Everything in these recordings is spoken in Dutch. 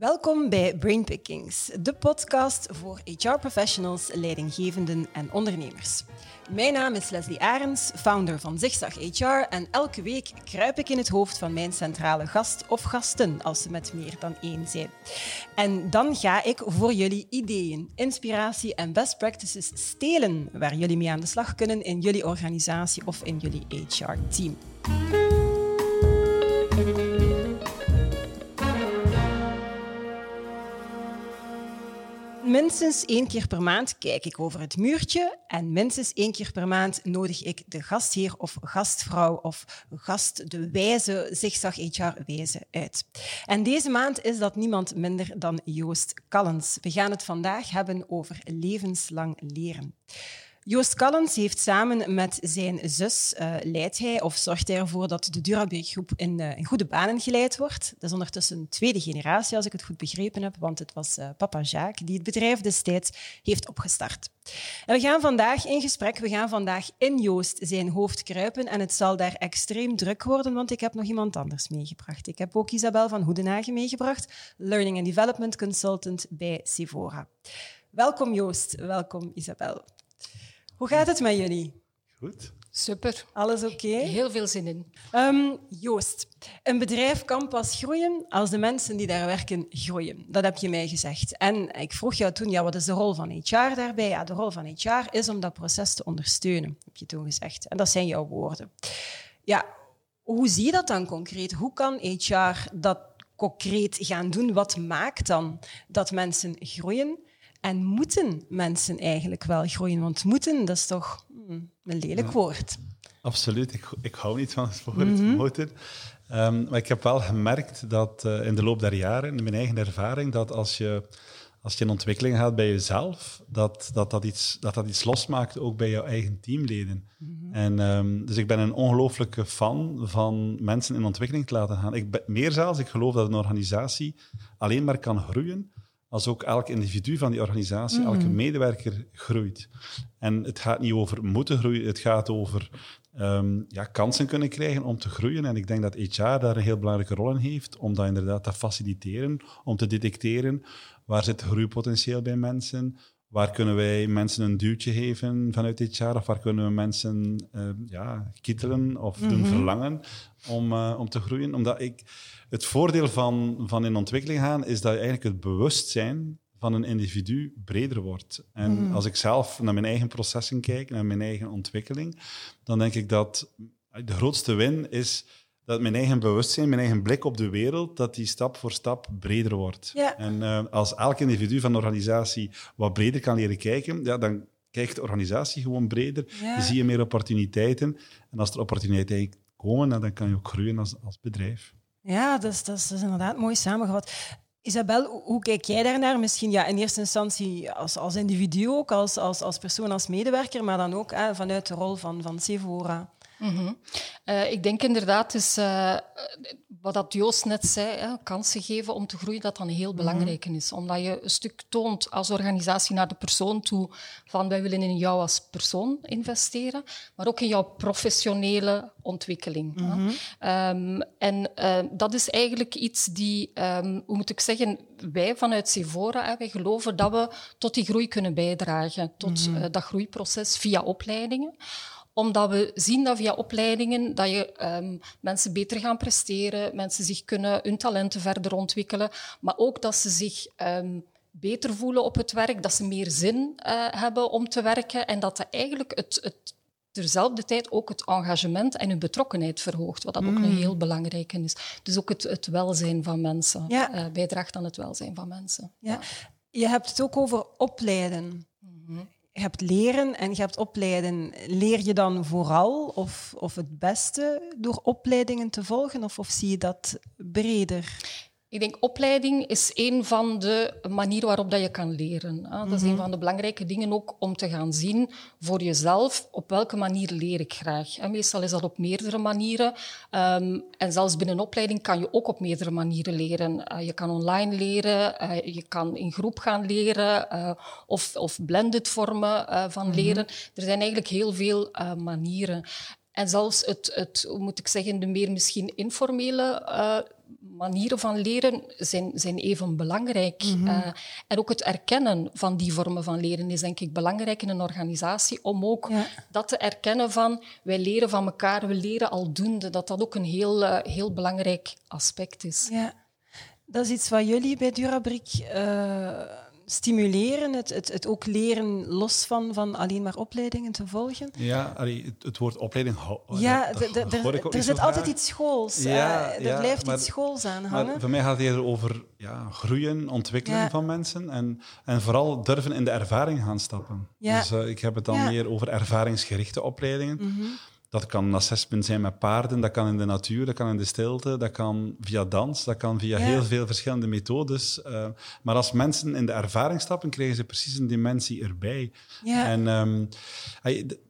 Welkom bij Brainpickings, de podcast voor HR-professionals, leidinggevenden en ondernemers. Mijn naam is Leslie Arends, founder van Zigzag HR en elke week kruip ik in het hoofd van mijn centrale gast of gasten als ze met meer dan één zijn. En dan ga ik voor jullie ideeën, inspiratie en best practices stelen waar jullie mee aan de slag kunnen in jullie organisatie of in jullie HR-team. Minstens één keer per maand kijk ik over het muurtje en minstens één keer per maand nodig ik de gastheer of gastvrouw of gast, de wijze zigzag HR-wijze uit. En deze maand is dat niemand minder dan Joost Callens. We gaan het vandaag hebben over levenslang leren. Joost Callens heeft samen met zijn zus uh, leidt hij of zorgt hij ervoor dat de Durabeek-groep in, uh, in, goede banen geleid wordt. Dat is ondertussen tweede generatie, als ik het goed begrepen heb, want het was uh, papa Jacques die het bedrijf destijds heeft opgestart. En we gaan vandaag in gesprek, we gaan vandaag in Joost zijn hoofd kruipen en het zal daar extreem druk worden, want ik heb nog iemand anders meegebracht. Ik heb ook Isabel van Hoedenhagen meegebracht, Learning and Development Consultant bij Sivora. Welkom Joost, welkom Isabel. Hoe gaat het met jullie? Goed. Super. Alles oké? Heel veel zin in. Um, Joost, een bedrijf kan pas groeien als de mensen die daar werken groeien. Dat heb je mij gezegd. En ik vroeg jou toen, ja, wat is de rol van HR daarbij? Ja, de rol van HR is om dat proces te ondersteunen, heb je toen gezegd. En dat zijn jouw woorden. Ja, hoe zie je dat dan concreet? Hoe kan HR dat concreet gaan doen? Wat maakt dan dat mensen groeien? En moeten mensen eigenlijk wel groeien? Want moeten, dat is toch hmm, een lelijk woord. Absoluut. Ik, ik hou niet van het woord mm moeten. Um, maar ik heb wel gemerkt dat uh, in de loop der jaren, in mijn eigen ervaring, dat als je, als je in ontwikkeling gaat bij jezelf, dat dat, dat, iets, dat dat iets losmaakt ook bij jouw eigen teamleden. Mm -hmm. En, um, dus ik ben een ongelooflijke fan van mensen in ontwikkeling te laten gaan. Ik ben, meer zelfs, ik geloof dat een organisatie alleen maar kan groeien als ook elk individu van die organisatie, elke mhm. medewerker groeit. En het gaat niet over moeten groeien, het gaat over um, ja, kansen kunnen krijgen om te groeien. En ik denk dat HR daar een heel belangrijke rol in heeft, om dat inderdaad te faciliteren, om te detecteren waar zit groeipotentieel bij mensen, waar kunnen wij mensen een duwtje geven vanuit HR, of waar kunnen we mensen uh, ja, kittelen of doen mhm. verlangen om, uh, om te groeien. Omdat ik het voordeel van, van in ontwikkeling gaan is dat je eigenlijk het bewustzijn van een individu breder wordt. En mm. als ik zelf naar mijn eigen processen kijk, naar mijn eigen ontwikkeling, dan denk ik dat de grootste win is dat mijn eigen bewustzijn, mijn eigen blik op de wereld, dat die stap voor stap breder wordt. Ja. En uh, als elk individu van de organisatie wat breder kan leren kijken, ja, dan kijkt de organisatie gewoon breder. Ja. Zie je meer opportuniteiten. En als er opportuniteiten komen, dan kan je ook groeien als, als bedrijf. Ja, dat is, dat is, inderdaad mooi samengevat. Isabel, hoe kijk jij daarnaar? Misschien ja, in eerste instantie als, als individu ook, als, als, als persoon, als medewerker, maar dan ook hè, vanuit de rol van, van Sephora. Mm -hmm. uh, ik denk inderdaad, is, uh, wat dat Joost net zei, hè, kansen geven om te groeien, dat dan heel belangrijk mm -hmm. is. Omdat je een stuk toont als organisatie naar de persoon toe van wij willen in jou als persoon investeren, maar ook in jouw professionele ontwikkeling. Mm -hmm. um, en uh, dat is eigenlijk iets die, um, hoe moet ik zeggen, wij vanuit Sevora, hè, wij geloven dat we tot die groei kunnen bijdragen, tot dat groeiproces via opleidingen omdat we zien dat via opleidingen dat je um, mensen beter gaan presteren, mensen zich kunnen hun talenten verder ontwikkelen, maar ook dat ze zich um, beter voelen op het werk, dat ze meer zin uh, hebben om te werken en dat dat eigenlijk het, het terzelfde tijd ook het engagement en hun betrokkenheid verhoogt, wat dat ook een mm. heel belangrijke is. Dus ook het, het welzijn van mensen, ja. uh, bijdraagt aan het welzijn van mensen. Ja. ja. Je hebt het ook over opleiden. Mm -hmm hebt leren en je hebt opleiden. Leer je dan vooral of, of het beste door opleidingen te volgen of, of zie je dat breder? Ik denk opleiding is een van de manieren waarop dat je kan leren. Dat is een mhm. van de belangrijke dingen ook om te gaan zien voor jezelf op welke manier leer ik graag. Meestal is dat op meerdere manieren. Um, en zelfs binnen een opleiding kan je ook op meerdere manieren leren. Uh, je kan online leren, uh, je kan in groep gaan leren uh, of, of blended vormen van mhm. leren. Er zijn eigenlijk heel veel manieren. En zelfs het, het, hoe moet ik zeggen, de meer misschien informele uh, manieren van leren zijn, zijn even belangrijk. Mm en ook het erkennen van die vormen van leren is denk ik belangrijk in een organisatie, om ook dat te erkennen van wij leren van elkaar, we leren aldoende, dat dat ook een heel, uh, heel belangrijk aspect is. Ja. Dat is iets wat jullie bij Durabrik stimuleren, het, het, het ook leren los van, van alleen maar opleidingen te volgen? Ja, het, het woord opleiding... Ja, er zit altijd iets schools. Ja, er blijft iets schools aan hangen. Maar voor mij gaat het eerder over ja, groeien, ontwikkelen van mensen en, en vooral durven in de ervaring gaan stappen. Dus uh, ik heb het dan meer over ervaringsgerichte opleidingen. Mhm. Dat kan een assessment zijn met paarden, dat kan in de natuur, dat kan in de stilte, dat kan via dans, dat kan via heel veel verschillende methodes. Uh, maar als mensen in de ervaring stappen, krijgen ze precies een dimensie erbij. Ja. En um,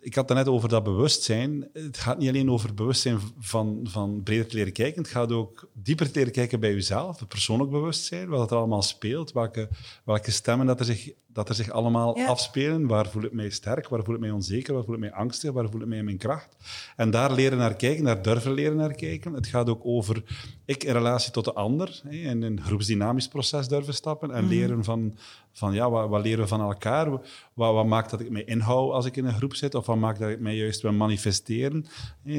ik had het net over dat bewustzijn. Het gaat niet alleen over bewustzijn van, van breder te leren kijken, het gaat ook dieper te leren kijken bij jezelf, het persoonlijk bewustzijn, wat er allemaal speelt, welke, welke stemmen dat er zich dat er zich allemaal afspelen. Waar voel ik mij sterk? Waar voel ik mij onzeker? Waar voel ik mij angstig? Waar voel ik mij in mijn kracht? En daar leren naar kijken, daar durven leren naar kijken. Het gaat ook over ik in relatie tot de ander, in een groepsdynamisch proces durven stappen en mhm. leren van, van ja, wat, wat, leren we van elkaar? Wat, wat, maakt dat ik mij inhoud als ik in een groep zit? Of wat maakt dat ik mij juist wil manifesteren?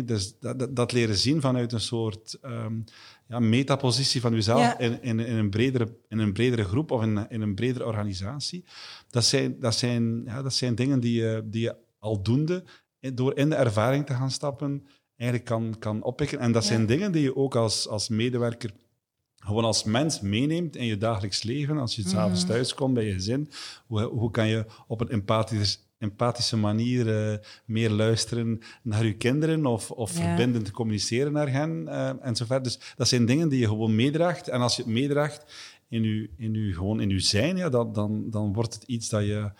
Dus dat, dat, leren zien vanuit een soort um, ja, metapositie van jezelf in, in, in, een bredere, in een bredere groep of in, in een bredere organisatie. Dat zijn, dat zijn, ja, dat zijn dingen die je, die je aldoende, door in de ervaring te gaan stappen, eigenlijk kan, kan oppikken. En dat zijn dingen die je ook als, als medewerker gewoon als mens meeneemt in je dagelijks leven. Als je s'avonds mm thuis komt bij je gezin, hoe, hoe kan je op een empathisch, empathische manier uh, meer luisteren naar je kinderen of, of verbindend communiceren naar hen uh, en zo verder. Dus dat zijn dingen die je gewoon meedraagt. En als je het meedraagt in je, in je, gewoon in je zijn, ja, dat, dan, dan wordt het iets dat je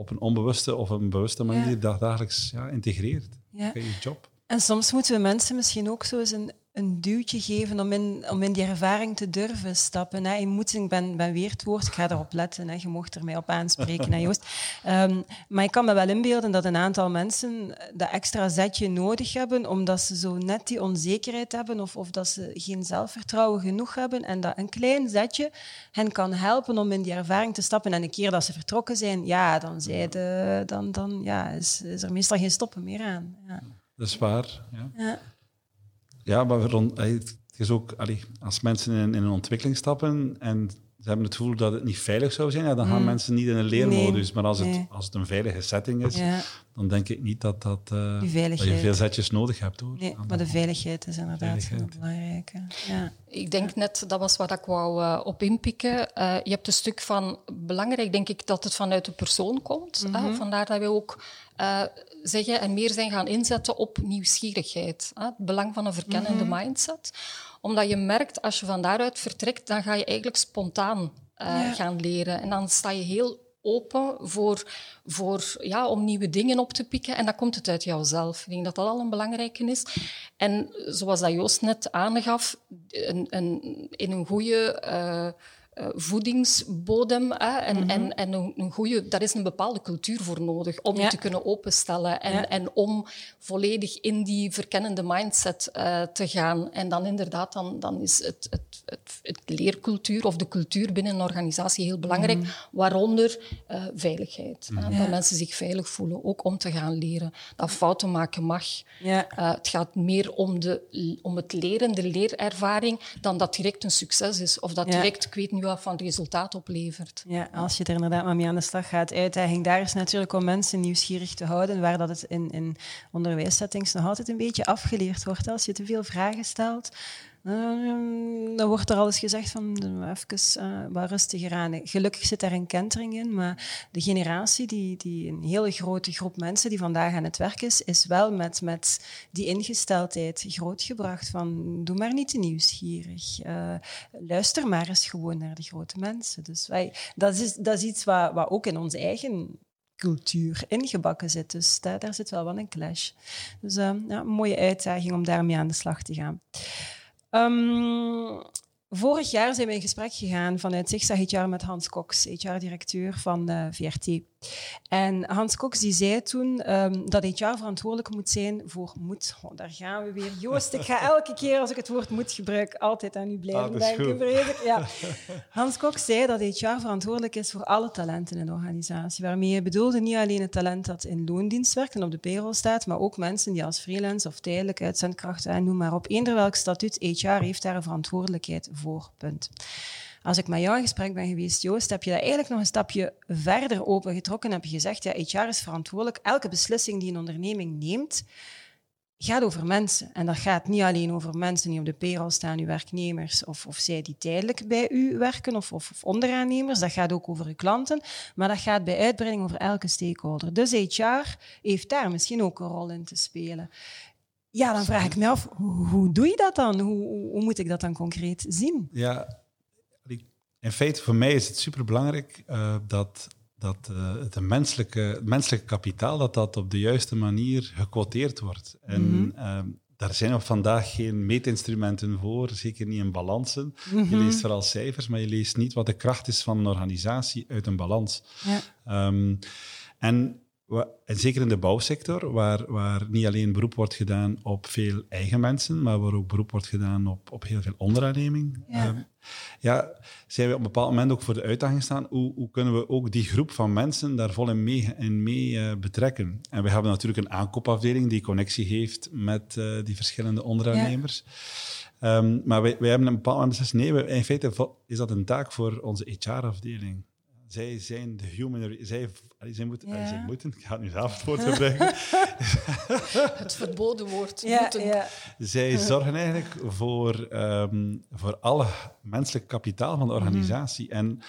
op een onbewuste of een bewuste manier ja. dagelijks ja, integreert. Ja. je job. En soms moeten we mensen misschien ook zo eens een een duwtje geven om in, om in die ervaring te durven stappen. Hè. Ik ben, ben weer het woord, ik ga erop letten, hè. je mocht er mij op aanspreken, hè, Joost. Um, maar ik kan me wel inbeelden dat een aantal mensen dat extra zetje nodig hebben, omdat ze zo net die onzekerheid hebben of, of dat ze geen zelfvertrouwen genoeg hebben en dat een klein zetje hen kan helpen om in die ervaring te stappen. En een keer dat ze vertrokken zijn, ja, dan, de, dan, dan ja, is, is er meestal geen stoppen meer aan. Ja. Dat is waar, ja. ja. Ja, maar het is ook, als mensen in, in, een ontwikkeling stappen en ze hebben het gevoel dat het niet veilig zou zijn, ja, dan gaan mm. mensen niet in een leermodus. maar als het, als het een veilige setting is, dan denk ik niet dat, dat, uh, dat je veel zetjes nodig hebt. Hoor. Nee, maar de veiligheid is inderdaad heel belangrijk. Ja. Ik denk net, dat was wat ik wou uh, op inpikken. Uh, je hebt een stuk van, belangrijk denk ik, dat het vanuit de persoon komt. Mm -hmm. vandaar dat we ook zeggen en meer zijn gaan inzetten op nieuwsgierigheid. Het belang van een verkennende mhm. mindset. Omdat je merkt, als je van daaruit vertrekt, dan ga je eigenlijk spontaan uh, gaan leren. En dan sta je heel open voor, voor, ja, om nieuwe dingen op te pikken. En dan komt het uit jouzelf. Ik denk dat dat al een belangrijke is. En zoals dat Joost net aangaf, een, een, in een goede... Uh, uh, voedingsbodem hè, en, mm -hmm. en, en een, een goede, daar is een bepaalde cultuur voor nodig om ja. te kunnen openstellen en, ja. en om volledig in die verkennende mindset uh, te gaan. En dan inderdaad, dan, dan is het, het, het, het, leercultuur of de cultuur binnen een organisatie heel belangrijk, mm -hmm. waaronder uh, veiligheid. Mm -hmm. Dat mensen zich veilig voelen, ook om te gaan leren. Dat fouten maken mag. het gaat meer om, de, om het leren, de leerervaring, dan dat direct een succes is. Of dat direct, ik weet niet wat van resultaat oplevert. Ja, als je er inderdaad maar mee aan de slag gaat. Uitdaging daar is natuurlijk om mensen nieuwsgierig te houden, waar dat het in, in onderwijssettings nog altijd een beetje afgeleerd wordt. Als je te veel vragen stelt, Ehm, dan wordt er alles gezegd van even uh, wat rustiger aan. Gelukkig zit daar een kentering in, maar de generatie, die, die een hele grote groep mensen die vandaag aan het werk is, is wel met, met die ingesteldheid grootgebracht van doe maar niet te nieuwsgierig. Uh, luister maar eens gewoon naar de grote mensen. Dus wij, dat, is, dat is iets wat, wat ook in onze eigen cultuur ingebakken zit. Dus daar, zit wel wel een clash. Dus uh, ja, een mooie uitdaging om daarmee aan de slag te gaan. Um, Vorig jaar zijn we in gesprek gegaan vanuit Zigzag HR met Hans Cox, HR-directeur van eh, VRT. En Hans Cox die zei toen um, dat HR verantwoordelijk moet zijn voor moed. Oh, daar gaan we weer. Joost, ik ga elke keer als ik het woord moed gebruik altijd aan u blijven ah, denken. Ja. Hans Cox zei dat HR verantwoordelijk is voor alle talenten in de organisatie. Waarmee hij bedoelde niet alleen het talent dat in loondienst werkt en op de payroll staat, maar ook mensen die als freelance of tijdelijk uitzendkrachten en noem maar op. Eender welk statuut HR heeft daar een verantwoordelijkheid voor. Punt. Als ik met jou in gesprek ben geweest, Joost, heb je dat eigenlijk nog een stapje verder opengetrokken. Heb je gezegd, ja, HR is verantwoordelijk. Elke beslissing die een onderneming neemt, gaat over mensen. En dat gaat niet alleen over mensen die op de payroll staan, uw werknemers, of, of zij die tijdelijk bij u werken, of, of, onderaannemers. Dat gaat ook over uw klanten, maar dat gaat bij uitbreiding over elke stakeholder. Dus HR heeft daar misschien ook een rol in te spelen. Ja, dan vraag ik me af, hoe, doe je dat dan? Hoe, hoe, moet ik dat dan concreet zien? Ja, in feite voor mij is het superbelangrijk uh, dat, dat uh, het menselijke, menselijke kapitaal dat dat op de juiste manier gequoteerd wordt. En mm daar zijn op vandaag geen meetinstrumenten voor, zeker niet in balansen. Je mhm. leest vooral cijfers, maar je leest niet wat de kracht is van een organisatie uit een balans. Ja. Um, en en zeker in de bouwsector, waar, waar niet alleen beroep wordt gedaan op veel eigen mensen, maar waar ook beroep wordt gedaan op, op heel veel onderaanneming. Ja. Um, ja, zijn we op een bepaald moment ook voor de uitdaging staan. Hoe, hoe kunnen we ook die groep van mensen daar vol in mee, in mee uh, betrekken? En we hebben natuurlijk een aankoopafdeling die connectie heeft met uh, die verschillende onderaannemers. Ja. Um, maar wij, wij hebben een bepaald moment beslist, nee, in feite is dat een taak voor onze HR-afdeling zij zijn de human... Zij, zij, moeten, ja. zij moeten... Ik ga het nu zelf het woord gebruiken. het verboden woord. Ja, moeten. Ja. Zij zorgen eigenlijk voor, um, voor alle menselijk kapitaal van de organisatie. Mm En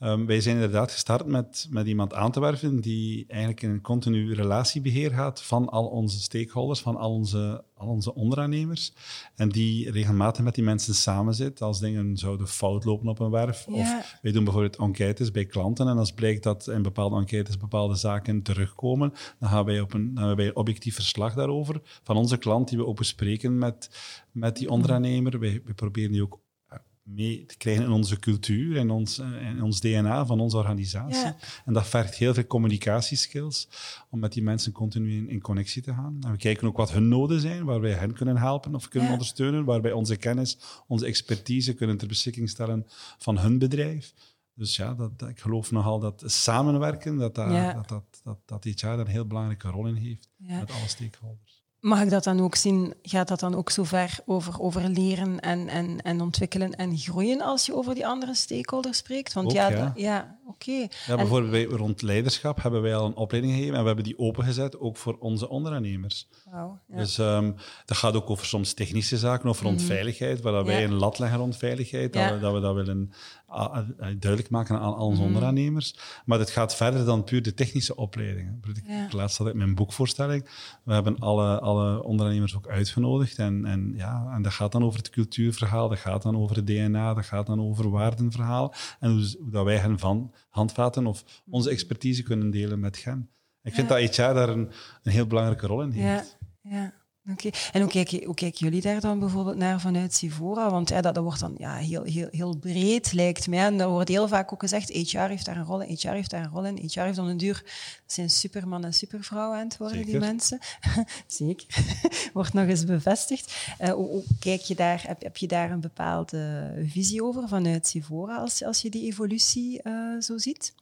Um, wij zijn inderdaad gestart met, met iemand aan te werven die eigenlijk in een continu relatiebeheer gaat van al onze stakeholders, van al onze, al onze onderaannemers. En die regelmatig met die mensen samen zit als dingen zouden fout lopen op een werf. Of wij doen bijvoorbeeld enquêtes bij klanten en als blijkt dat in bepaalde enquêtes bepaalde zaken terugkomen, dan gaan wij op een, dan wij een objectief verslag daarover van onze klant die we ook bespreken met, met die onderaannemer. Wij, wij proberen die ook mee te krijgen in onze cultuur en ons, in eh, ons DNA van onze organisatie. En dat vergt heel veel communicatieskills om met die mensen continu in, in, connectie te gaan. En we kijken ook wat hun noden zijn, waar wij hen kunnen helpen of kunnen ondersteunen, waar wij onze kennis, onze expertise kunnen ter beschikking stellen van hun bedrijf. Dus ja, dat, ik geloof nogal dat samenwerken, dat, daar, dat, dat, dat, dat dit jaar daar een heel belangrijke rol in heeft met alle stakeholders. Mag ik dat dan ook zien? Gaat dat dan ook zo ver over, over leren en, en, en ontwikkelen en groeien als je over die andere stakeholders spreekt? Want ja, ja. Oké. Ja, bijvoorbeeld bij, rond leiderschap hebben wij al een opleiding gegeven en we hebben die opengezet ook voor onze ondernemers. Wow, ja. Dus um, dat gaat ook over soms technische zaken, over rond mhm. veiligheid, waar wij een lat leggen rond veiligheid, dat, we, dat we dat willen duidelijk maken aan al onze mhm. onderaannemers. Maar het gaat verder dan puur de technische opleidingen. Ik laatst had ik mijn boekvoorstelling. We hebben alle, alle ondernemers ook uitgenodigd. En, en, ja, en dat gaat dan over het cultuurverhaal, dat gaat dan over het DNA, dat gaat dan over waardenverhaal. En hoe, hoe dat wij hen van handvaten of onze expertise kunnen delen met hen. Ik vind dat HR daar een, een heel belangrijke rol in heeft. Ja, ja. Oké. En hoe, kijk, hoe kijken jullie daar dan bijvoorbeeld naar vanuit Sivora? Want ja, dat, dat wordt dan ja, heel, heel, heel breed, lijkt mij. En er wordt heel vaak ook gezegd, HR heeft daar een rol in, HR heeft daar een rol in. HR heeft dan een duur... Dat zijn superman en supervrouw aan het worden, die mensen. Zeker. wordt nog eens bevestigd. Uh, hoe, kijk je daar, heb, heb je daar een bepaalde visie over vanuit Sivora, als, als je die evolutie uh, zo ziet?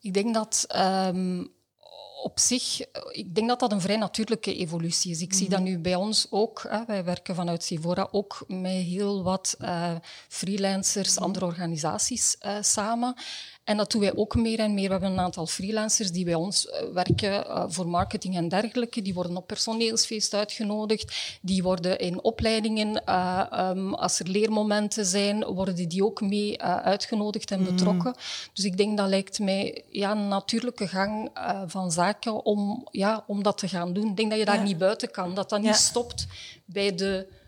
Ik denk dat... Um op zich, ik denk dat dat een vrij natuurlijke evolutie is. Ik zie dat mhm. nu bij ons ook. Hè, wij werken vanuit Sivora ook met heel wat uh, freelancers, mhm. andere organisaties uh, samen. En dat doen wij ook meer en meer. We hebben een aantal freelancers die bij ons eh, werken voor marketing en dergelijke. Die worden op personeelsfeest uitgenodigd. Die worden in opleidingen, uh, um, als er leermomenten zijn, worden die ook mee uitgenodigd en mhm. betrokken. Dus ik denk dat lijkt mij ja, een natuurlijke gang van zaken om, ja, om dat te gaan doen. Ik denk dat je daar niet buiten kan. Dat dat niet stopt bij de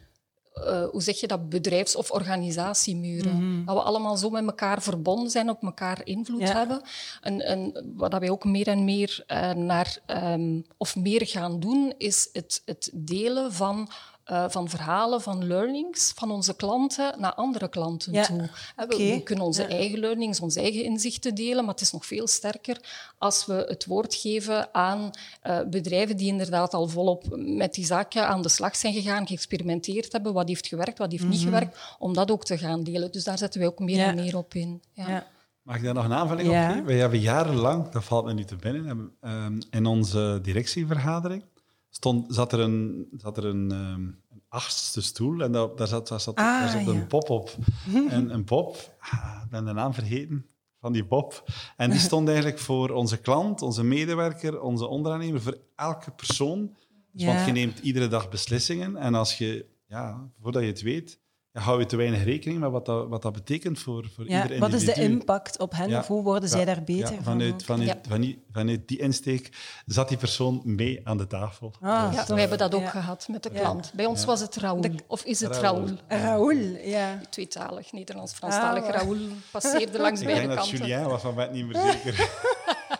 uh, hoe zeg je dat, bedrijfs- of organisatiemuren. Mm Dat we allemaal zo met elkaar verbonden zijn, op elkaar invloed hebben. En, en, wat wij ook meer en meer uh, naar, um, of meer gaan doen, is het, het delen van uh, van verhalen, van learnings van onze klanten naar andere klanten Ja. toe. We, kunnen onze Ja. eigen learnings, onze eigen inzichten delen, maar het is nog veel sterker als we het woord geven aan eh, bedrijven die inderdaad al volop met die zaken aan de slag zijn gegaan, geëxperimenteerd hebben, wat heeft gewerkt, wat heeft niet gewerkt, om dat ook te gaan delen. Dus daar zetten wij ook meer Mhm. Ja. en meer op in. Ja. Ja. Mag ik daar nog een aanvulling Ja. op geven? Wij hebben jarenlang, dat valt me nu te binnen, ehm, in onze directievergadering stond, zat er een, zat er een, ehm, een achtste stoel en daar, daar zat, daar zat, Ah, daar zat ja. een pop op. En een pop, ah, ik ben de naam vergeten van die pop. En die stond eigenlijk voor onze klant, onze medewerker, onze onderaannemer, voor elke persoon. Dus Ja. Want je neemt iedere dag beslissingen en als je, ja, voordat je het weet, ja, hou je te weinig rekening met wat dat, wat dat betekent voor, voor Ja, ieder wat is de impact op hen Ja. of hoe worden zij daar beter ja, van? vanuit, vanuit, Ja. vanuit, vanuit die insteek zat die persoon mee aan de tafel. Ah, Ja, tof. we hebben dat ook Ja. gehad met de Ja. klant. Bij ons was het Raoul. Of is het Raoul. Raoul? Ja. Tweetalig, Nederlands-Franstalig. Ah, Raoul passeerde langs Ik beide denk dat kanten. Julien was, van mij niet meer zeker.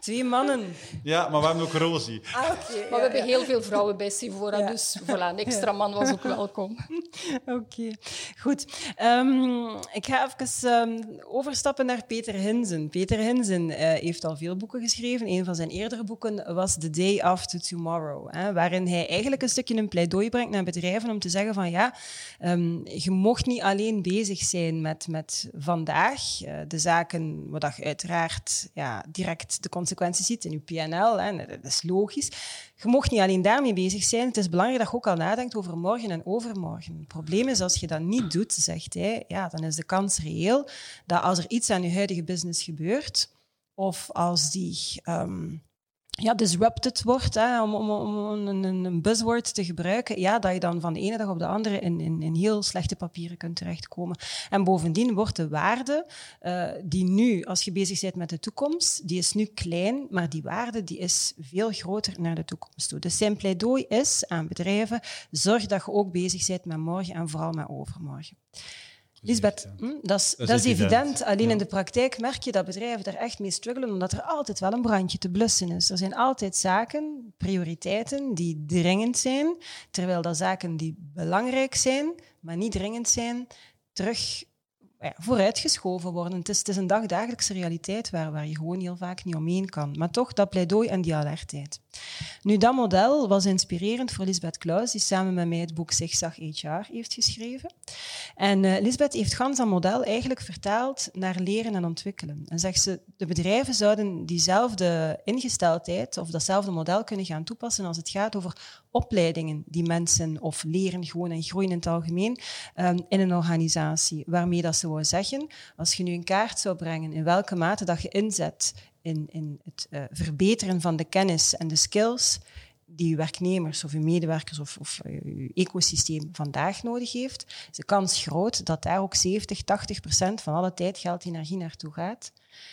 Twee mannen. ja, maar we hebben ook Rosie. Ah, oké. Maar we hebben heel veel vrouwen bij Sivora, Ja. dus voilà, een extra man was ook welkom. Oké, goed. Ehm, ik ga even ehm, overstappen naar Peter Hinzen. Peter Hinzen eh, heeft al veel boeken geschreven. Een van zijn eerdere boeken was The Day After Tomorrow, hè, waarin hij eigenlijk een stukje een pleidooi brengt naar bedrijven om te zeggen van ja, ehm, je mocht niet alleen bezig zijn met, met vandaag, eh, de zaken waar je uiteraard ja, direct de consequenties ziet in je PNL, dat is logisch. Je mocht niet alleen daarmee bezig zijn. Het is belangrijk dat je ook al nadenkt over morgen en overmorgen. Het probleem is, als je dat niet doet, zegt hij, ja, dan is de kans reëel dat als er iets aan je huidige business gebeurt, of als die ehm, ja, disrupted wordt, hè, om, om, om een, een- buzzword te gebruiken, ja, dat je dan van de ene dag op de andere in, in, in heel slechte papieren kunt terechtkomen. En bovendien wordt de waarde eh, die nu, als je bezig bent met de toekomst, die is nu klein, maar die waarde die is veel groter naar de toekomst toe. Dus zijn pleidooi is aan bedrijven, zorg dat je ook bezig bent met morgen en vooral met overmorgen. Lisbeth, hm, dat is, dat is evident. evident. Alleen Ja. in de praktijk merk je dat bedrijven daar echt mee struggelen, omdat er altijd wel een brandje te blussen is. Er zijn altijd zaken, prioriteiten, die dringend zijn, terwijl dat zaken die belangrijk zijn, maar niet dringend zijn, terug ja, vooruitgeschoven worden. Het is, het is een dagdagelijkse realiteit waar, waar je gewoon heel vaak niet omheen kan. Maar toch, dat pleidooi en die alertheid. Nu, dat model was inspirerend voor Lisbeth Klaus, die samen met mij het boek Zigzag HR heeft geschreven. En eh Lisbeth heeft gans dat model eigenlijk vertaald naar leren en ontwikkelen. En zegt ze, de bedrijven zouden diezelfde ingesteldheid of datzelfde model kunnen gaan toepassen als het gaat over opleidingen die mensen of leren gewoon en groeien in het algemeen ehm, in een organisatie. Waarmee dat ze wou zeggen, als je nu een kaart zou brengen in welke mate dat je inzet in, in het eh, verbeteren van de kennis en de skills die je werknemers of je medewerkers of, of eh, je ecosysteem vandaag nodig heeft, is de kans groot dat daar ook 70, 80 procent van alle tijd, geld, energie naartoe gaat.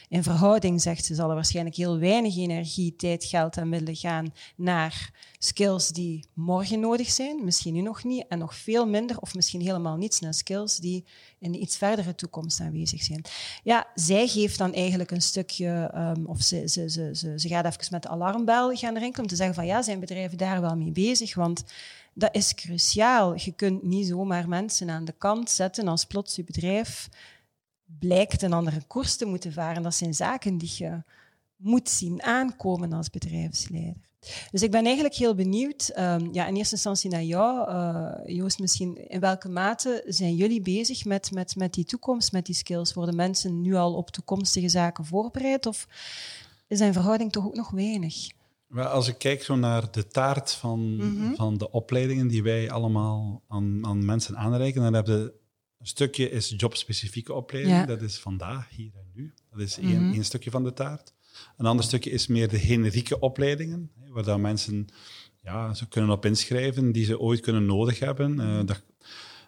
In verhouding, zegt ze, zal er waarschijnlijk heel weinig energie, tijd, geld en middelen gaan naar skills die morgen nodig zijn, misschien nu nog niet, en nog veel minder of misschien helemaal niets naar skills die in de iets verdere toekomst aanwezig zijn. Ja, zij geeft dan eigenlijk een stukje, ehm, of ze, ze, ze, ze, ze gaat even met de alarmbel gaan rinkelen om te zeggen van ja, zijn bedrijven daar wel mee bezig, want dat is cruciaal. Je kunt niet zomaar mensen aan de kant zetten als plots je bedrijf blijkt een andere koers te moeten varen. Dat zijn zaken die je moet zien aankomen als bedrijfsleider. Dus ik ben eigenlijk heel benieuwd, ehm, ja, in eerste instantie naar jou, eh, Joost, misschien in welke mate zijn jullie bezig met, met, met die toekomst, met die skills? Worden mensen nu al op toekomstige zaken voorbereid of is in verhouding toch ook nog weinig? Als ik kijk zo naar de taart van, Mhm. van de opleidingen die wij allemaal aan, aan mensen aanreiken, dan heb je een stukje is jobspecifieke opleiding. Ja. Dat is vandaag, hier en nu. Dat is Mhm. één, één stukje van de taart. Een ander stukje is meer de generieke opleidingen, waar dan mensen ja, ze kunnen op inschrijven die ze ooit kunnen nodig hebben. Eh, dat,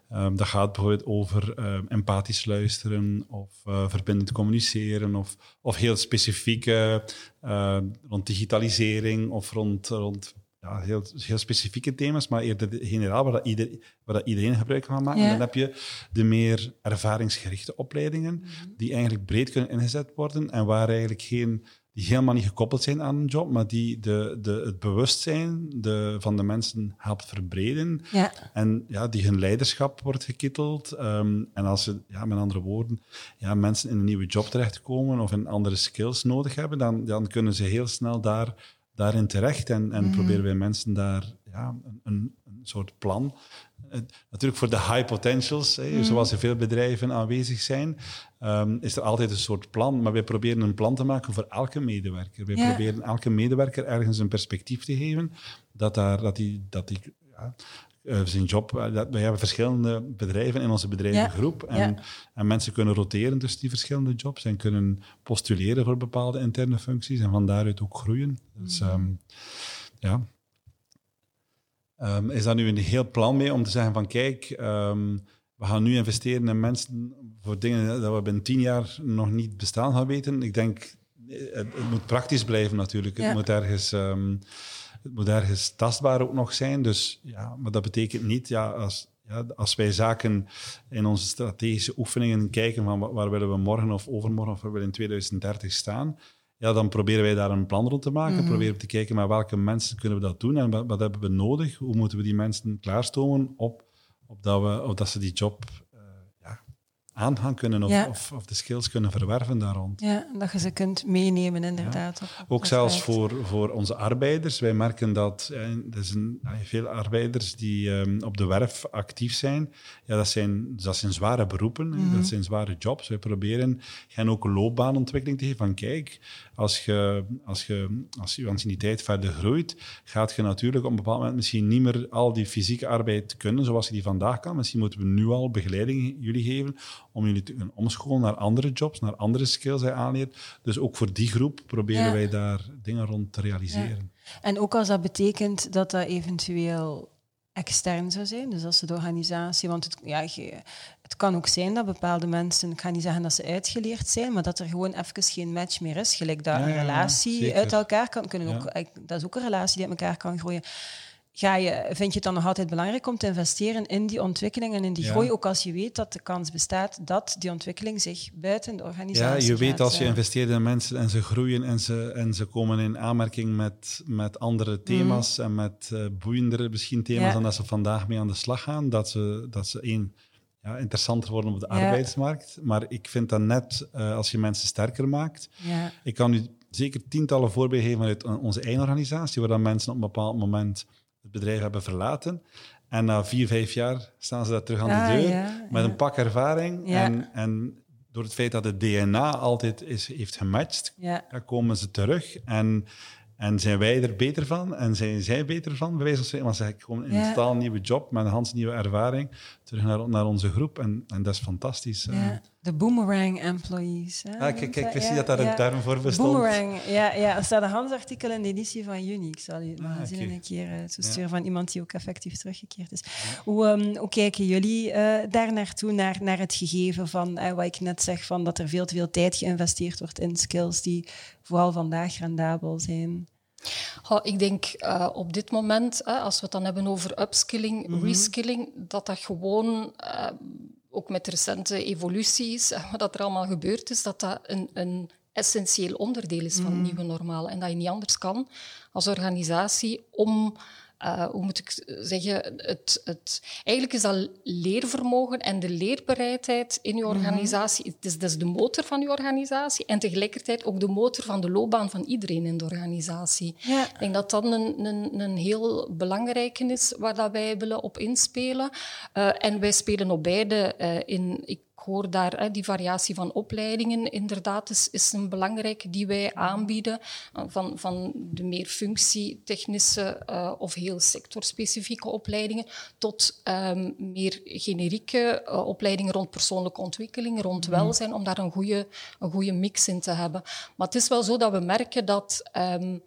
ehm, dat gaat bijvoorbeeld over ehm, empathisch luisteren of eh, verbindend communiceren of, of heel specifieke eh, rond digitalisering of rond, rond ja, heel, heel specifieke thema's, maar eerder de- generaal waar, dat ieder, waar dat iedereen gebruik van maakt. Ja. En dan heb je de meer ervaringsgerichte opleidingen die eigenlijk breed kunnen ingezet worden en waar eigenlijk geen die helemaal niet gekoppeld zijn aan een job, maar die de, de, het bewustzijn de, van de mensen helpt verbreden. Ja. En ja, die hun leiderschap wordt gekitteld. Ehm, en als ze, ja, met andere woorden, ja, mensen in een nieuwe job terechtkomen of in andere skills nodig hebben, dan, dan kunnen ze heel snel daar, daarin terecht. En, en proberen wij mensen daar ja, een, een, een soort plan natuurlijk voor de high potentials, hè, zoals er veel bedrijven aanwezig zijn, ehm, is er altijd een soort plan. Maar wij proberen een plan te maken voor elke medewerker. Wij proberen elke medewerker ergens een perspectief te geven dat, daar, dat die, dat die ja, eh, zijn job... eh, dat, wij hebben verschillende bedrijven in onze bedrijvengroep. En, Ja. en mensen kunnen roteren tussen die verschillende jobs en kunnen postuleren voor bepaalde interne functies en van daaruit ook groeien. Dus ehm, ja, Ehm, is daar nu een heel plan mee om te zeggen van kijk, ehm, we gaan nu investeren in mensen voor dingen dat we binnen tien jaar nog niet bestaan gaan weten. Ik denk, eh, het, het moet praktisch blijven natuurlijk. Ja. Het, moet ergens, ehm, het moet ergens tastbaar ook nog zijn. Dus ja, maar dat betekent niet, ja, als, ja, als wij zaken in onze strategische oefeningen kijken van wa- waar willen we morgen of overmorgen of waar willen we in 2030 staan, ja, dan proberen wij daar een plan rond te maken. Proberen we te kijken met welke mensen kunnen we dat doen en wat, wat hebben we nodig. Hoe moeten we die mensen klaarstomen op, op, dat, we, op dat ze die job aan gaan kunnen of, Ja. of, of de skills kunnen verwerven daar rond. Ja, dat je ze kunt meenemen, inderdaad. Ook zelfs voor, voor onze arbeiders. Wij merken dat er zijn veel arbeiders die ehm, op de werf actief zijn. Ja, dat zijn, dat zijn zware beroepen, hè. dat zijn zware jobs. Wij proberen hen ook een loopbaanontwikkeling te geven. Van kijk, als je, als je, als je anciëniteit verder groeit, gaat je natuurlijk op een bepaald moment misschien niet meer al die fysieke arbeid kunnen zoals je die vandaag kan. Misschien moeten we nu al begeleiding jullie geven om jullie te kunnen omscholen naar andere jobs, naar andere skills die je aanleert. Dus ook voor die groep proberen Ja. wij daar dingen rond te realiseren. En ook als dat betekent dat dat eventueel extern zou zijn, dus als de organisatie, want het, ja, het kan ook zijn dat bepaalde mensen, ik ga niet zeggen dat ze uitgeleerd zijn, maar dat er gewoon even geen match meer is, gelijk dat Ja, een relatie uit elkaar kan kunnen. Ook, dat is ook een relatie die uit elkaar kan groeien. Ga je, vind je het dan nog altijd belangrijk om te investeren in die ontwikkeling en in die Ja. groei, ook als je weet dat de kans bestaat dat die ontwikkeling zich buiten de Ja, organisatie je weet gaat, als je eh, investeert in mensen en ze groeien en ze, en ze komen in aanmerking met, met andere thema's en met eh, boeiendere misschien thema's Ja. dan dat ze vandaag mee aan de slag gaan, dat ze, dat ze één, ja, interessanter worden op de Ja. arbeidsmarkt. Maar ik vind dat net eh, als je mensen sterker maakt. Ja. Ik kan u zeker tientallen voorbeelden geven uit onze eigen organisatie, waar dan mensen op een bepaald moment het bedrijf hebben verlaten. En na vier, vijf jaar staan ze daar terug aan Ah, de deur ja, met ja. een pak ervaring. Ja. En, en door het feit dat het DNA altijd is, heeft gematcht, komen ze terug. En, en zijn wij er beter van? En zijn zij beter van? Bij wijze van spreken, maar zeg ik gewoon in een totaal nieuwe job, met een hans nieuwe ervaring, terug naar, naar onze groep. En, en dat is fantastisch. eh. Ja, de boomerang employees. Hè, Ah, kijk, kijk, ik Ja, zie dat daar een term voor bestond. Boomerang, ja, ja. Er staat een handsartikel in de editie van juni. Ik zal je het Ah, magazine een keer uh, van iemand die ook effectief teruggekeerd is. Hoe, ehm, hoe kijken jullie eh, daar naartoe, naar, naar het gegeven van eh, wat ik net zeg, van dat er veel te veel tijd geïnvesteerd wordt in skills die vooral vandaag rendabel zijn? Ik denk eh, op dit moment, hè, als we het dan hebben over upskilling, reskilling, dat dat gewoon, ook met recente evoluties, eh, wat er allemaal gebeurd is, dat dat een, een essentieel onderdeel is van het nieuwe normaal. En dat je niet anders kan als organisatie om eh, hoe moet ik zeggen, het, het, eigenlijk is dat leervermogen en de leerbereidheid in je organisatie, het is, dat is de motor van je organisatie en tegelijkertijd ook de motor van de loopbaan van iedereen in de organisatie. Ja. Ik denk dat dat een, een, een heel belangrijke is waar dat wij willen op inspelen. Uh, en wij spelen op beide uh, in... Ik hoor daar hè, die variatie van opleidingen inderdaad is, is een belangrijke die wij aanbieden. Van, van de meer functietechnische uh, of heel sectorspecifieke opleidingen tot um, meer generieke uh, opleidingen rond persoonlijke ontwikkeling, rond mm. welzijn, om daar een goede, een goede mix in te hebben. Maar het is wel zo dat we merken dat um,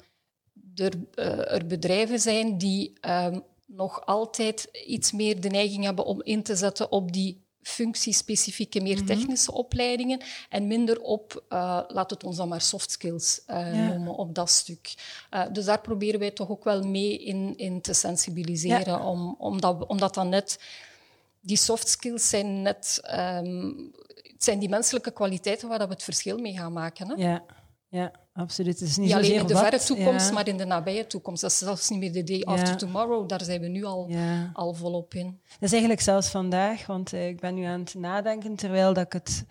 er, uh, er bedrijven zijn die um, nog altijd iets meer de neiging hebben om in te zetten op die functiespecifieke, meer technische mm -hmm. opleidingen en minder op, uh, laat het ons dan maar soft skills uh, ja. noemen, op dat stuk. Uh, dus daar proberen wij toch ook wel mee in, in te sensibiliseren, ja. om, omdat, omdat dan net die soft skills zijn net um, het zijn die menselijke kwaliteiten waar dat we het verschil mee gaan maken. Hè? Ja. Ja. Absoluut. Het is niet, niet alleen in de verre toekomst, maar in de nabije toekomst. Dat is zelfs niet meer de day after Ja. tomorrow. Daar zijn we nu al, Ja. al volop in. Dat is eigenlijk zelfs vandaag, want eh, ik ben nu aan het nadenken terwijl dat ik het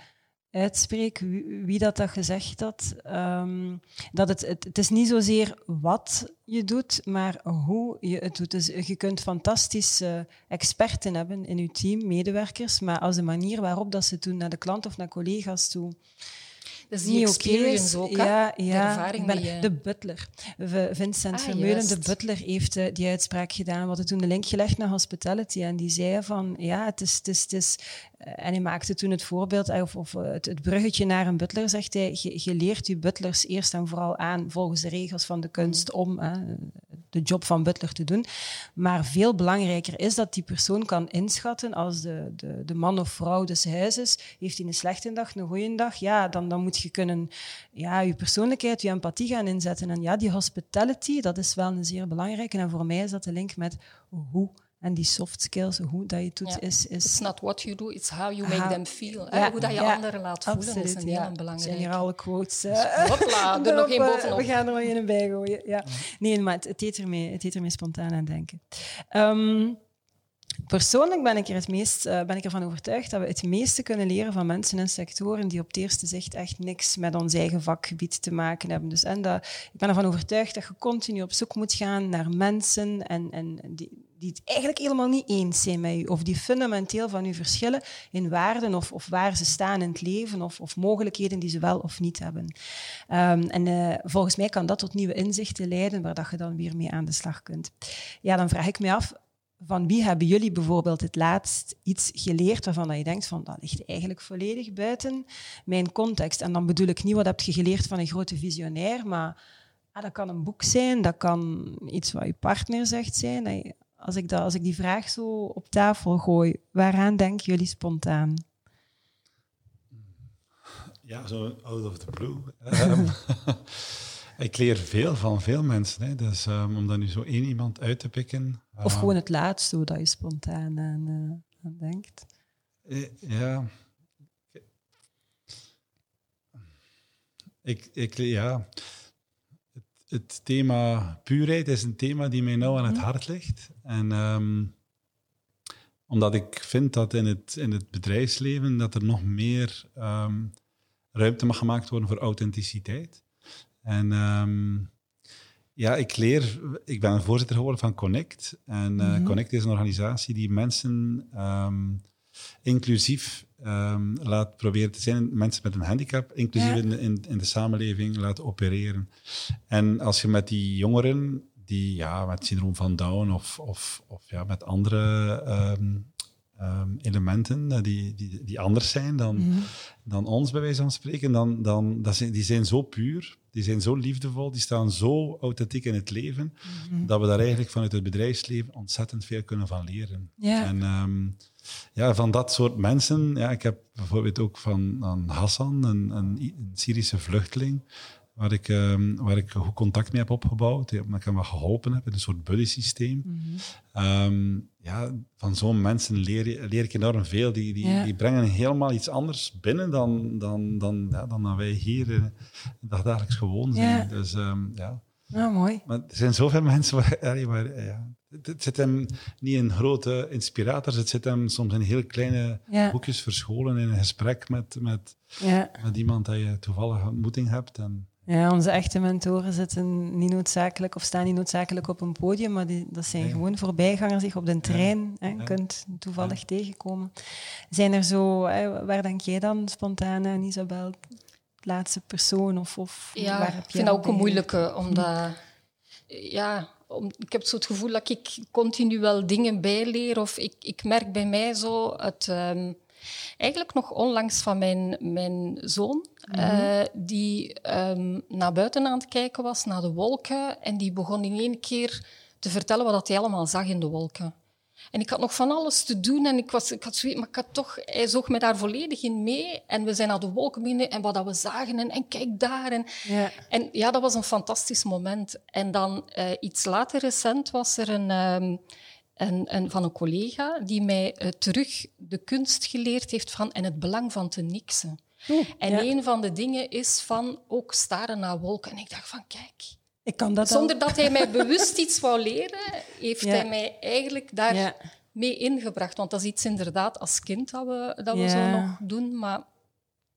uitspreek, wie, wie dat, dat gezegd had. Ehm, dat het, het, het is niet zozeer wat je doet, maar hoe je het doet. Dus je kunt fantastische experten hebben in je team, medewerkers, maar als de manier waarop dat ze het doen naar de klant of naar collega's toe Dat is die niet oké experience ook, hè? ja, De ja. ervaring ben- die je- De butler. Vincent Ah, Vermeulen, de butler, heeft eh, die uitspraak gedaan. We hadden toen de link gelegd naar hospitality. En die zei van, ja, het is... Het is, het is eh, en hij maakte toen het voorbeeld, eh, of, of eh, het, het bruggetje naar een butler, zegt hij. Je, je leert je butlers eerst en vooral aan volgens de regels van de kunst om eh, de job van butler te doen. Maar veel belangrijker is dat die persoon kan inschatten als de, de, de man of vrouw des huizes, heeft hij een slechte dag, een goede dag, ja, dan, dan moet je kunnen ja, je persoonlijkheid, je empathie gaan inzetten. En ja, die hospitality, dat is wel een zeer belangrijke. En voor mij is dat de link met hoe en die soft skills, hoe dat je het doet, Ja. is... It's is not what you do, it's how you make How- them feel. Hoe dat je anderen laat voelen absoluut, is een heel zijn belangrijk. hier alle quotes. eh, Hopla, er nog één eh, bovenop. We gaan er nog één bij gooien. Ja. Nee, maar het, het, deed ermee, het deed ermee spontaan aan denken. Ehm, persoonlijk ben ik, er het meest, eh, ben ik ervan overtuigd dat we het meeste kunnen leren van mensen in sectoren die op het eerste zicht echt niks met ons eigen vakgebied te maken hebben. Dus, en dat, ik ben ervan overtuigd dat je continu op zoek moet gaan naar mensen en, en die, die het eigenlijk helemaal niet eens zijn met je, of die fundamenteel van u verschillen in waarden of, of waar ze staan in het leven of, of mogelijkheden die ze wel of niet hebben. Ehm, en eh, volgens mij kan dat tot nieuwe inzichten leiden, waar dat je dan weer mee aan de slag kunt. Ja, dan vraag ik me af, van wie hebben jullie bijvoorbeeld het laatst iets geleerd waarvan je denkt van dat ligt eigenlijk volledig buiten mijn context? En dan bedoel ik niet wat heb je geleerd van een grote visionair, maar ah, dat kan een boek zijn, dat kan iets wat je partner zegt zijn. Als ik, dat, als ik die vraag zo op tafel gooi, waaraan denken jullie spontaan? Ja, zo out of the blue. Ehm, ik leer veel van veel mensen. Hè. Dus ehm, om daar nu zo één iemand uit te pikken. Of ehm, gewoon het laatste, hoe dat je spontaan aan, eh, aan denkt? eh, Ja. Ik, ik, ja. Het, thema puurheid is een thema die mij nauw aan het hart ligt. En ehm, omdat ik vind dat in het, in het bedrijfsleven dat er nog meer ehm, ruimte mag gemaakt worden voor authenticiteit. En ehm, ja, ik leer, ik ben voorzitter geworden van Connect. En eh, Mhm. Connect is een organisatie die mensen inclusief ehm, laat proberen te zijn. Mensen met een handicap, inclusief Ja. in, in, in de samenleving, laat opereren. En als je met die jongeren, die ja, met syndroom van Down of, of, of ja, met andere ehm, ehm, elementen eh, die, die, die anders zijn dan, Mhm. dan ons, bij wijze van spreken, dan, dan, dat zijn, die zijn zo puur, die zijn zo liefdevol, die staan zo authentiek in het leven, Mhm. dat we daar eigenlijk vanuit het bedrijfsleven ontzettend veel kunnen van leren. Ja. En ja, van dat soort mensen, ja, ik heb bijvoorbeeld ook van Hassan, een, een, een Syrische vluchteling, waar ik, ehm, waar ik goed contact mee heb opgebouwd, die- omdat ik hem wat geholpen heb in een soort buddy-systeem. Mhm. Ehm, ja, van zo'n mensen leer, leer ik enorm veel. Die, die, Ja. die brengen helemaal iets anders binnen dan, dan, dan, ja, dan dat wij hier eh, dagdagelijks gewoon zijn. Ja. Dus ehm, ja. Nou, mooi. Maar er zijn zoveel mensen waar, waar ja, het, zit hem niet in grote inspirators, het zit hem soms in heel kleine Ja. hoekjes verscholen in een gesprek met, met, Ja. met iemand dat je toevallig een ontmoeting hebt. En, Ja, onze echte mentoren zitten niet noodzakelijk of staan niet noodzakelijk op een podium, maar die, dat zijn gewoon voorbijgangers die je op de trein hè, Ja. kunt toevallig tegenkomen. Zijn er zo, hè, waar denk jij dan spontaan aan, Isabel? Laatste persoon of, of Ja, waar ik heb vind dat ook een moeilijke, omdat... Ja, om, ik heb zo het gevoel dat ik continu wel dingen bijleer. Of ik, ik merk bij mij zo het... ehm, eigenlijk nog onlangs van mijn, mijn zoon, eh, die ehm, naar buiten aan het kijken was, naar de wolken. En die begon in één keer te vertellen wat hij allemaal zag in de wolken. En ik had nog van alles te doen en ik, was, ik had zoiets, maar ik had toch, hij zoog me daar volledig in mee. En we zijn naar de wolken binnen en wat dat we zagen en, en kijk daar. En, Ja. en ja, dat was een fantastisch moment. En dan eh, iets later recent was er een, een, een, van een collega die mij eh, terug de kunst geleerd heeft van en het belang van te niksen. en een van de dingen is van ook staren naar wolken. En ik dacht van, kijk... Ik kan dat Zonder dat hij mij bewust iets wou leren, heeft hij mij eigenlijk daar mee ingebracht. Want dat is iets inderdaad als kind dat we, dat we zo nog doen. Maar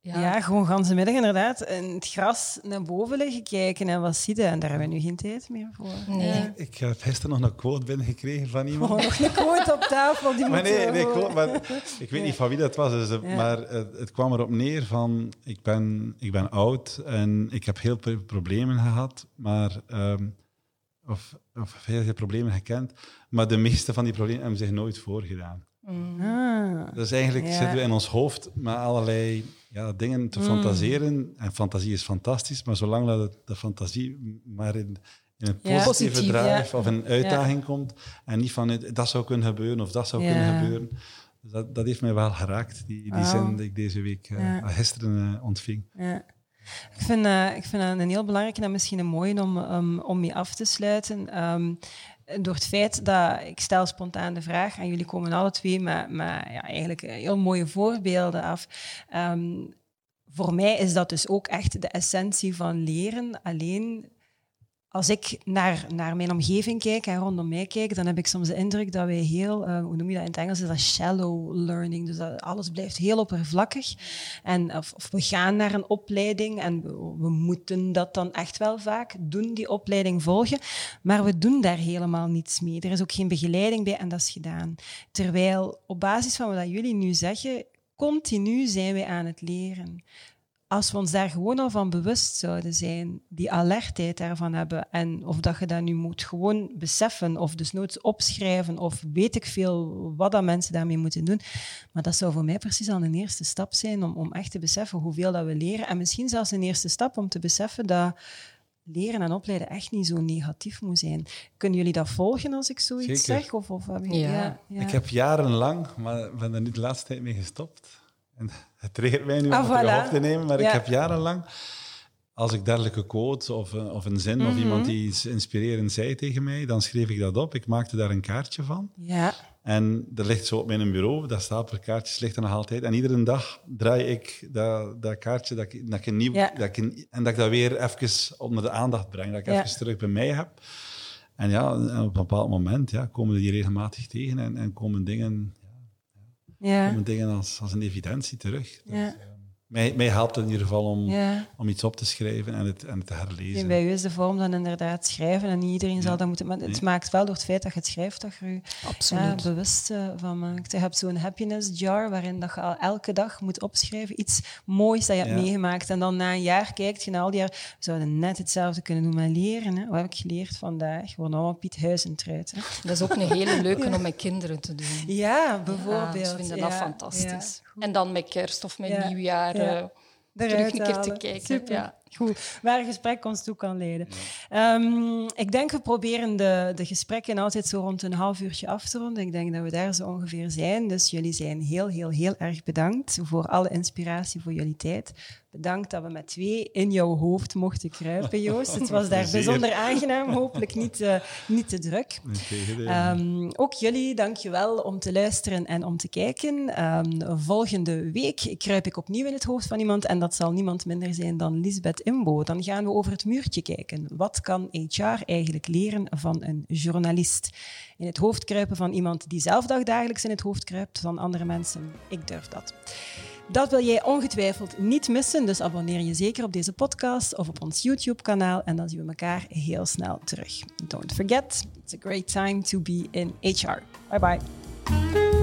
ja. ja, gewoon ganse middag inderdaad in het gras naar boven liggen kijken en wat zie je. En daar hebben we nu geen tijd meer voor. Nee. Ik heb gisteren nog een quote binnengekregen van iemand. Oh, nog een quote op tafel. Die maar nee, nee quote, maar ik weet niet van wie dat was. Dus, Maar het, het, kwam erop neer van, ik ben, ik ben oud en ik heb heel veel problemen gehad, maar... Um, of, of veel problemen gekend, maar de meeste van die problemen hebben zich nooit voorgedaan. Mm. Ah. Dus eigenlijk zitten we in ons hoofd met allerlei ja, dingen te mm. fantaseren. En fantasie is fantastisch, maar zolang dat de fantasie maar in, in een positieve drive of een uitdaging komt en niet van dat zou kunnen gebeuren of dat zou kunnen gebeuren. Dus dat, dat heeft mij wel geraakt, die, die zin die ik deze week, uh, gisteren uh, ontving. Ik vind, uh, ik vind dat een heel belangrijke en misschien een mooie om, um, om mee af te sluiten. Um, door het feit dat ik stel spontaan de vraag en jullie komen alle twee met ja, eigenlijk heel mooie voorbeelden af. Um, voor mij is dat dus ook echt de essentie van leren. Alleen als ik naar, naar mijn omgeving kijk en rondom mij kijk, dan heb ik soms de indruk dat wij heel, uh, hoe noem je dat in het Engels, is dat shallow learning. Dus dat alles blijft heel oppervlakkig. En, of, of, we gaan naar een opleiding en we, we, moeten dat dan echt wel vaak doen, die opleiding volgen. Maar we doen daar helemaal niets mee. Er is ook geen begeleiding bij en dat is gedaan. Terwijl op basis van wat jullie nu zeggen, continu zijn wij aan het leren als we ons daar gewoon al van bewust zouden zijn, die alertheid daarvan hebben, en of dat je dat nu moet gewoon beseffen, of dus nooit opschrijven, of weet ik veel wat dat mensen daarmee moeten doen. Maar dat zou voor mij precies al een eerste stap zijn om, om echt te beseffen hoeveel dat we leren. En misschien zelfs een eerste stap om te beseffen dat leren en opleiden echt niet zo negatief moet zijn. Kunnen jullie dat volgen als ik zoiets zeg? Of, of, ja. ja. Ik heb jarenlang, maar ben er nu de laatste tijd mee gestopt en het triggert mij nu om ah, het op te nemen, maar ik heb jarenlang, als ik dergelijke quotes of, eh, of een zin of mhm. iemand die iets inspirerend zei tegen mij, dan schreef ik dat op. Ik maakte daar een kaartje van. Ja. En dat ligt zo op mijn bureau, dat stapel kaartjes ligt er nog altijd. En iedere dag draai ik dat, dat kaartje dat ik, dat ik nieuw, dat ik en dat ik dat weer even onder de aandacht breng, dat ik even terug bij mij heb. En ja, op een bepaald moment ja, komen die regelmatig tegen en, en komen dingen ja. komen dingen als, als een evidentie terug. ja. Mij, mij helpt het in ieder geval om, om iets op te schrijven en het, en het te herlezen. En bij u is de vorm dan inderdaad schrijven en niet iedereen zal dat moeten... Maar het maakt wel door het feit dat je het schrijft dat je er bewust uh, van maakt. Je hebt zo'n happiness jar waarin dat je al elke dag moet opschrijven iets moois dat je hebt meegemaakt. En dan na een jaar kijkt je naar al die jaar... We zouden net hetzelfde kunnen doen met leren. Hè. Wat heb ik geleerd vandaag? Gewoon allemaal Piet Huizentruid. Hè. Dat is ook een hele leuke om met kinderen te doen. Ja, bijvoorbeeld. ze vinden dat fantastisch. En dan met kerst of met nieuwjaar uh, terug een keer te kijken. Super. Ja. Goed, waar een gesprek ons toe kan leiden. Um, ik denk, we proberen de, de gesprekken altijd zo rond een half uurtje af te ronden. Ik denk dat we daar zo ongeveer zijn. Dus jullie zijn heel, heel, heel erg bedankt voor alle inspiratie, voor jullie tijd. Bedankt dat we met twee in jouw hoofd mochten kruipen, Joost. Het was daar bijzonder aangenaam, hopelijk niet, uh, niet te druk. Um, ook jullie, dankjewel om te luisteren en om te kijken. Um, volgende week kruip ik opnieuw in het hoofd van iemand en dat zal niemand minder zijn dan Lisbeth Imbo. Dan gaan we over het muurtje kijken. Wat kan HR eigenlijk leren van een journalist? In het hoofd kruipen van iemand die zelf dagelijks in het hoofd kruipt van andere mensen. Ik durf dat. Dat wil jij ongetwijfeld niet missen, dus abonneer je zeker op deze podcast of op ons YouTube-kanaal en dan zien we elkaar heel snel terug. Don't forget, it's a great time to be in HR. Bye bye.